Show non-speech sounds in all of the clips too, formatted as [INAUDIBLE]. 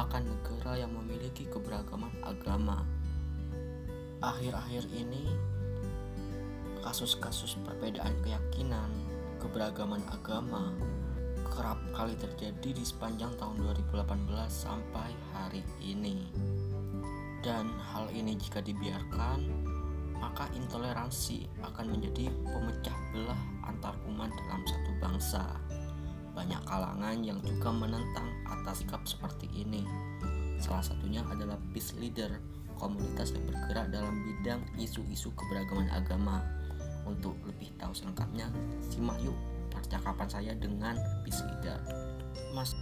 merupakan negara yang memiliki keberagaman agama. Akhir-akhir ini, kasus-kasus perbedaan keyakinan, keberagaman agama kerap kali terjadi di sepanjang tahun 2018 sampai hari ini. Dan hal ini jika dibiarkan, maka intoleransi akan menjadi pemecah belah antar umat dalam satu bangsa. Banyak kalangan yang juga menentang atas sikap seperti ini. Salah satunya adalah Peace Leader, komunitas yang bergerak dalam bidang isu-isu keberagaman agama. Untuk lebih tahu selengkapnya, simak yuk percakapan saya dengan Peace Leader. Mas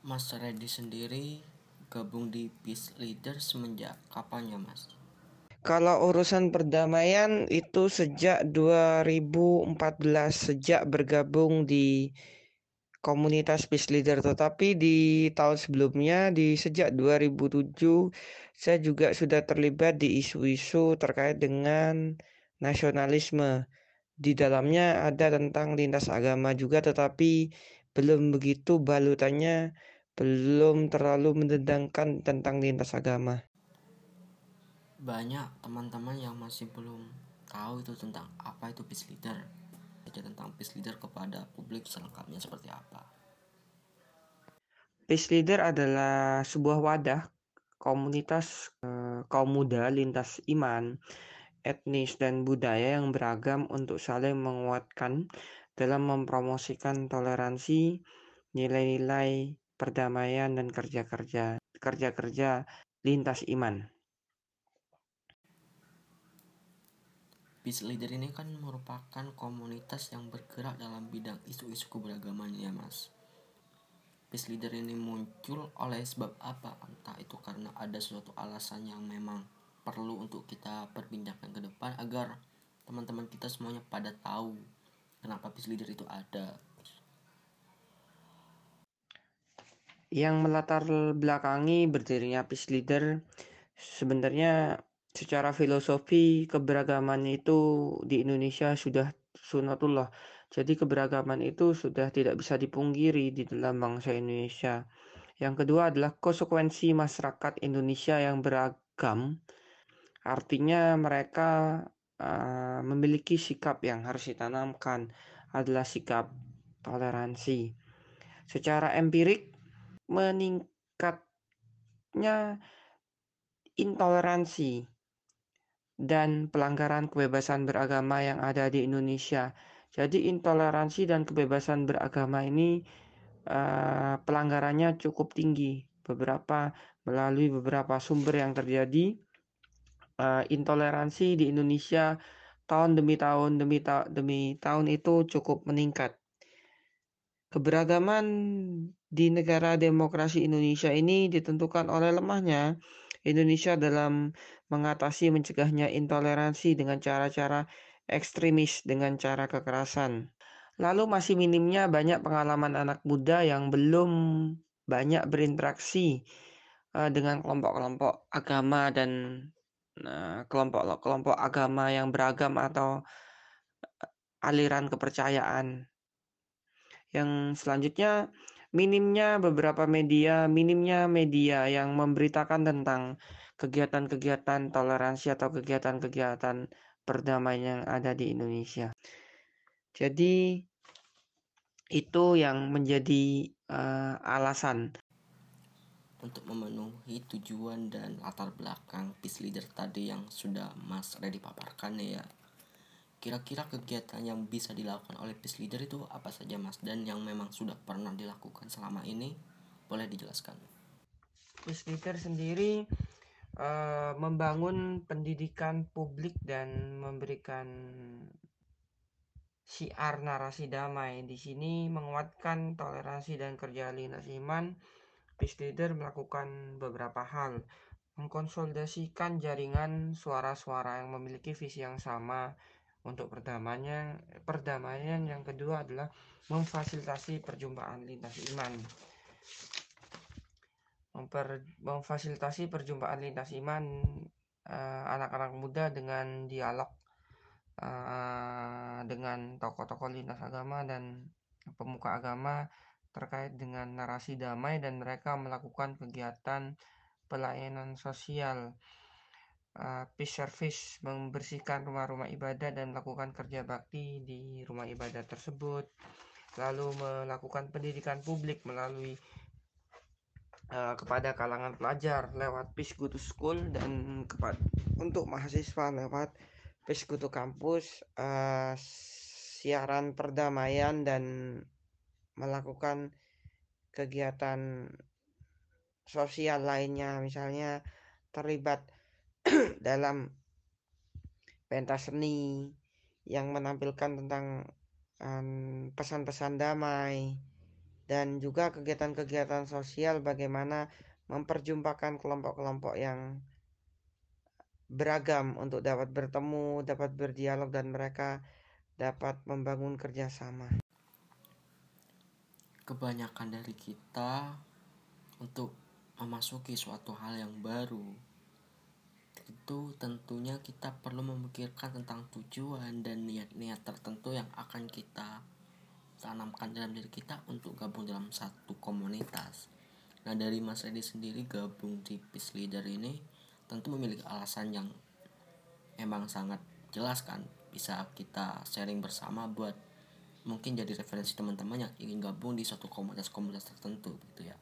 Mas Reddy sendiri gabung di Peace Leader semenjak kapan ya Mas? Kalau urusan perdamaian itu sejak 2014 sejak bergabung di komunitas Peace Leader tetapi di tahun sebelumnya di sejak 2007 saya juga sudah terlibat di isu-isu terkait dengan nasionalisme. Di dalamnya ada tentang lintas agama juga tetapi belum begitu balutannya belum terlalu mendendangkan tentang lintas agama. Banyak teman-teman yang masih belum tahu itu tentang apa itu peace leader. Saja tentang peace leader kepada publik selengkapnya seperti apa. Peace leader adalah sebuah wadah komunitas eh, kaum muda lintas iman, etnis dan budaya yang beragam untuk saling menguatkan dalam mempromosikan toleransi, nilai-nilai perdamaian dan kerja-kerja kerja-kerja lintas iman. Peace Leader ini kan merupakan komunitas yang bergerak dalam bidang isu-isu keberagaman ya mas. Peace Leader ini muncul oleh sebab apa? Entah itu karena ada suatu alasan yang memang perlu untuk kita perbincangkan ke depan agar teman-teman kita semuanya pada tahu kenapa Peace Leader itu ada yang melatar belakangi berdirinya Peace Leader sebenarnya secara filosofi keberagaman itu di Indonesia sudah sunatullah. Jadi keberagaman itu sudah tidak bisa dipungkiri di dalam bangsa Indonesia. Yang kedua adalah konsekuensi masyarakat Indonesia yang beragam. Artinya mereka uh, memiliki sikap yang harus ditanamkan adalah sikap toleransi. Secara empirik meningkatnya intoleransi dan pelanggaran kebebasan beragama yang ada di Indonesia. Jadi intoleransi dan kebebasan beragama ini uh, pelanggarannya cukup tinggi. Beberapa melalui beberapa sumber yang terjadi uh, intoleransi di Indonesia tahun demi tahun demi ta demi tahun itu cukup meningkat. Keberagaman di negara demokrasi Indonesia ini ditentukan oleh lemahnya Indonesia dalam mengatasi mencegahnya intoleransi dengan cara-cara ekstremis dengan cara kekerasan. Lalu masih minimnya banyak pengalaman anak muda yang belum banyak berinteraksi uh, dengan kelompok-kelompok agama dan eh, kelompok-kelompok uh, agama yang beragam atau uh, aliran kepercayaan. Yang selanjutnya minimnya beberapa media, minimnya media yang memberitakan tentang kegiatan-kegiatan toleransi atau kegiatan-kegiatan perdamaian yang ada di Indonesia. Jadi itu yang menjadi uh, alasan untuk memenuhi tujuan dan latar belakang peace leader tadi yang sudah Mas Reddy paparkan ya Kira-kira kegiatan yang bisa dilakukan oleh peace leader itu apa saja mas dan yang memang sudah pernah dilakukan selama ini boleh dijelaskan? Peace leader sendiri uh, membangun pendidikan publik dan memberikan siar narasi damai. Di sini menguatkan toleransi dan kerja lintas iman. Peace leader melakukan beberapa hal mengkonsolidasikan jaringan suara-suara yang memiliki visi yang sama, untuk perdamaian perdamaian yang kedua adalah memfasilitasi perjumpaan lintas iman. Memper, memfasilitasi perjumpaan lintas iman eh, anak-anak uh, muda dengan dialog uh, dengan tokoh-tokoh lintas agama dan pemuka agama terkait dengan narasi damai dan mereka melakukan kegiatan pelayanan sosial uh, service membersihkan rumah-rumah ibadah dan melakukan kerja bakti di rumah ibadah tersebut. Lalu melakukan pendidikan publik melalui uh, kepada kalangan pelajar lewat Peace Go to School dan kepada untuk mahasiswa lewat Peace Go to Campus uh, siaran perdamaian dan melakukan kegiatan sosial lainnya. Misalnya terlibat [CLEARS THROAT] dalam pentas seni yang menampilkan tentang pesan-pesan um, damai dan juga kegiatan-kegiatan sosial bagaimana memperjumpakan kelompok-kelompok yang beragam untuk dapat bertemu, dapat berdialog dan mereka dapat membangun kerjasama. Kebanyakan dari kita untuk memasuki suatu hal yang baru itu tentunya kita perlu memikirkan tentang tujuan dan niat-niat tertentu yang akan kita tanamkan dalam diri kita untuk gabung dalam satu komunitas. Nah dari Mas Redi sendiri gabung di Peace Leader ini tentu memiliki alasan yang emang sangat jelas kan bisa kita sharing bersama buat mungkin jadi referensi teman-teman yang ingin gabung di suatu komunitas-komunitas tertentu gitu ya.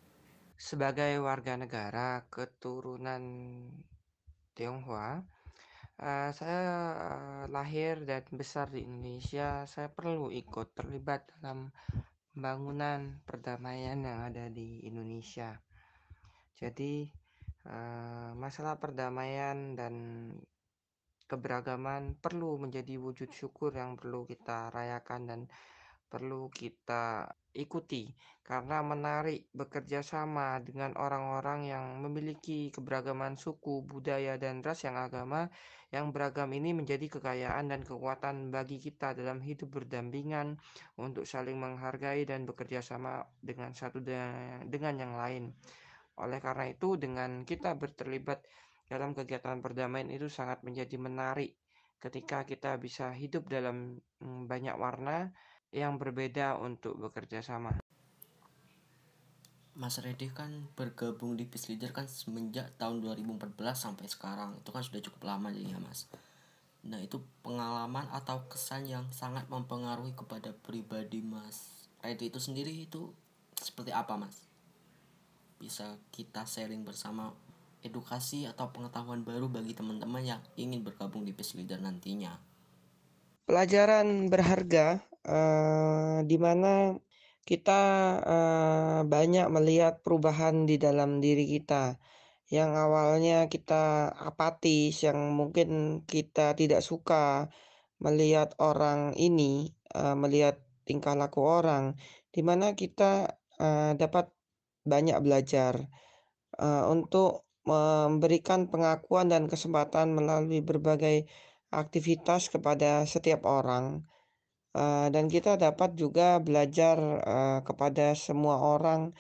Sebagai warga negara keturunan Tionghoa. Uh, saya uh, lahir dan besar di Indonesia. Saya perlu ikut terlibat dalam pembangunan perdamaian yang ada di Indonesia. Jadi uh, masalah perdamaian dan keberagaman perlu menjadi wujud syukur yang perlu kita rayakan dan perlu kita ikuti karena menarik bekerja sama dengan orang-orang yang memiliki keberagaman suku, budaya, dan ras yang agama yang beragam ini menjadi kekayaan dan kekuatan bagi kita dalam hidup berdampingan untuk saling menghargai dan bekerja sama dengan satu dengan yang lain. Oleh karena itu, dengan kita berterlibat dalam kegiatan perdamaian itu sangat menjadi menarik ketika kita bisa hidup dalam mm, banyak warna yang berbeda untuk bekerja sama. Mas Redi kan bergabung di Peace Leader kan semenjak tahun 2014 sampai sekarang itu kan sudah cukup lama jadi ya Mas. Nah itu pengalaman atau kesan yang sangat mempengaruhi kepada pribadi Mas Redi itu sendiri itu seperti apa Mas? Bisa kita sharing bersama edukasi atau pengetahuan baru bagi teman-teman yang ingin bergabung di Peace Leader nantinya. Pelajaran berharga di mana kita uh, banyak melihat perubahan di dalam diri kita. Yang awalnya kita apatis, yang mungkin kita tidak suka melihat orang ini, uh, melihat tingkah laku orang, di mana kita uh, dapat banyak belajar uh, untuk memberikan pengakuan dan kesempatan melalui berbagai aktivitas kepada setiap orang Uh, dan kita dapat juga belajar uh, kepada semua orang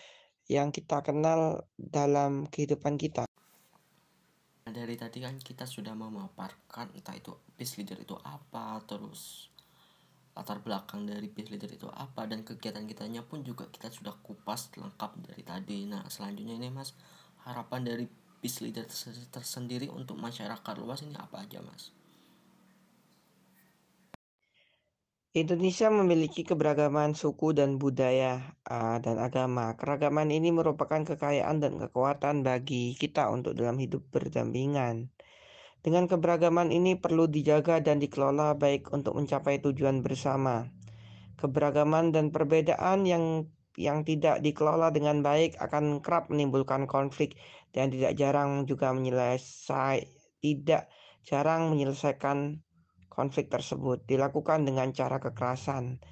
yang kita kenal dalam kehidupan kita. Dari tadi kan kita sudah memaparkan entah itu peace leader itu apa, terus latar belakang dari peace leader itu apa dan kegiatan kitanya pun juga kita sudah kupas lengkap dari tadi. Nah, selanjutnya ini Mas, harapan dari peace leader tersendiri untuk masyarakat luas ini apa aja, Mas? Indonesia memiliki keberagaman suku dan budaya uh, dan agama. Keragaman ini merupakan kekayaan dan kekuatan bagi kita untuk dalam hidup berdampingan. Dengan keberagaman ini perlu dijaga dan dikelola baik untuk mencapai tujuan bersama. Keberagaman dan perbedaan yang yang tidak dikelola dengan baik akan kerap menimbulkan konflik dan tidak jarang juga menyelesai tidak jarang menyelesaikan konflik tersebut dilakukan dengan cara kekerasan.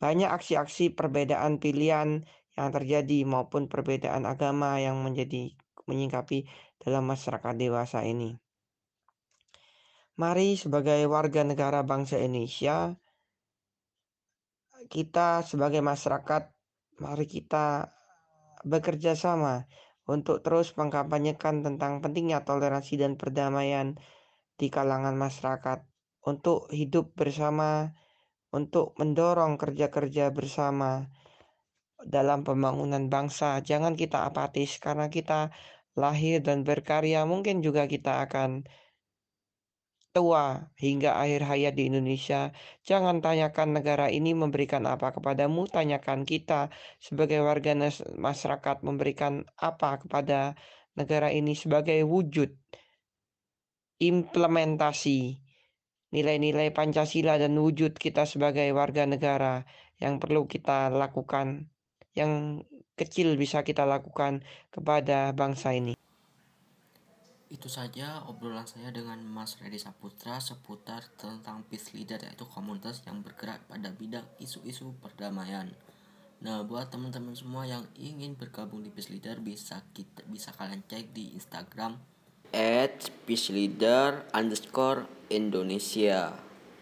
Banyak aksi-aksi perbedaan pilihan yang terjadi maupun perbedaan agama yang menjadi menyingkapi dalam masyarakat dewasa ini. Mari sebagai warga negara bangsa Indonesia, kita sebagai masyarakat, mari kita bekerja sama untuk terus mengkampanyekan tentang pentingnya toleransi dan perdamaian di kalangan masyarakat untuk hidup bersama, untuk mendorong kerja-kerja bersama dalam pembangunan bangsa. Jangan kita apatis karena kita lahir dan berkarya, mungkin juga kita akan tua hingga akhir hayat di Indonesia. Jangan tanyakan negara ini memberikan apa kepadamu, tanyakan kita sebagai warga masyarakat memberikan apa kepada negara ini sebagai wujud implementasi nilai-nilai Pancasila dan wujud kita sebagai warga negara yang perlu kita lakukan, yang kecil bisa kita lakukan kepada bangsa ini. Itu saja obrolan saya dengan Mas Reddy Saputra seputar tentang Peace Leader yaitu komunitas yang bergerak pada bidang isu-isu perdamaian. Nah, buat teman-teman semua yang ingin bergabung di Peace Leader bisa kita bisa kalian cek di Instagram at peaceleader underscore Indonesia.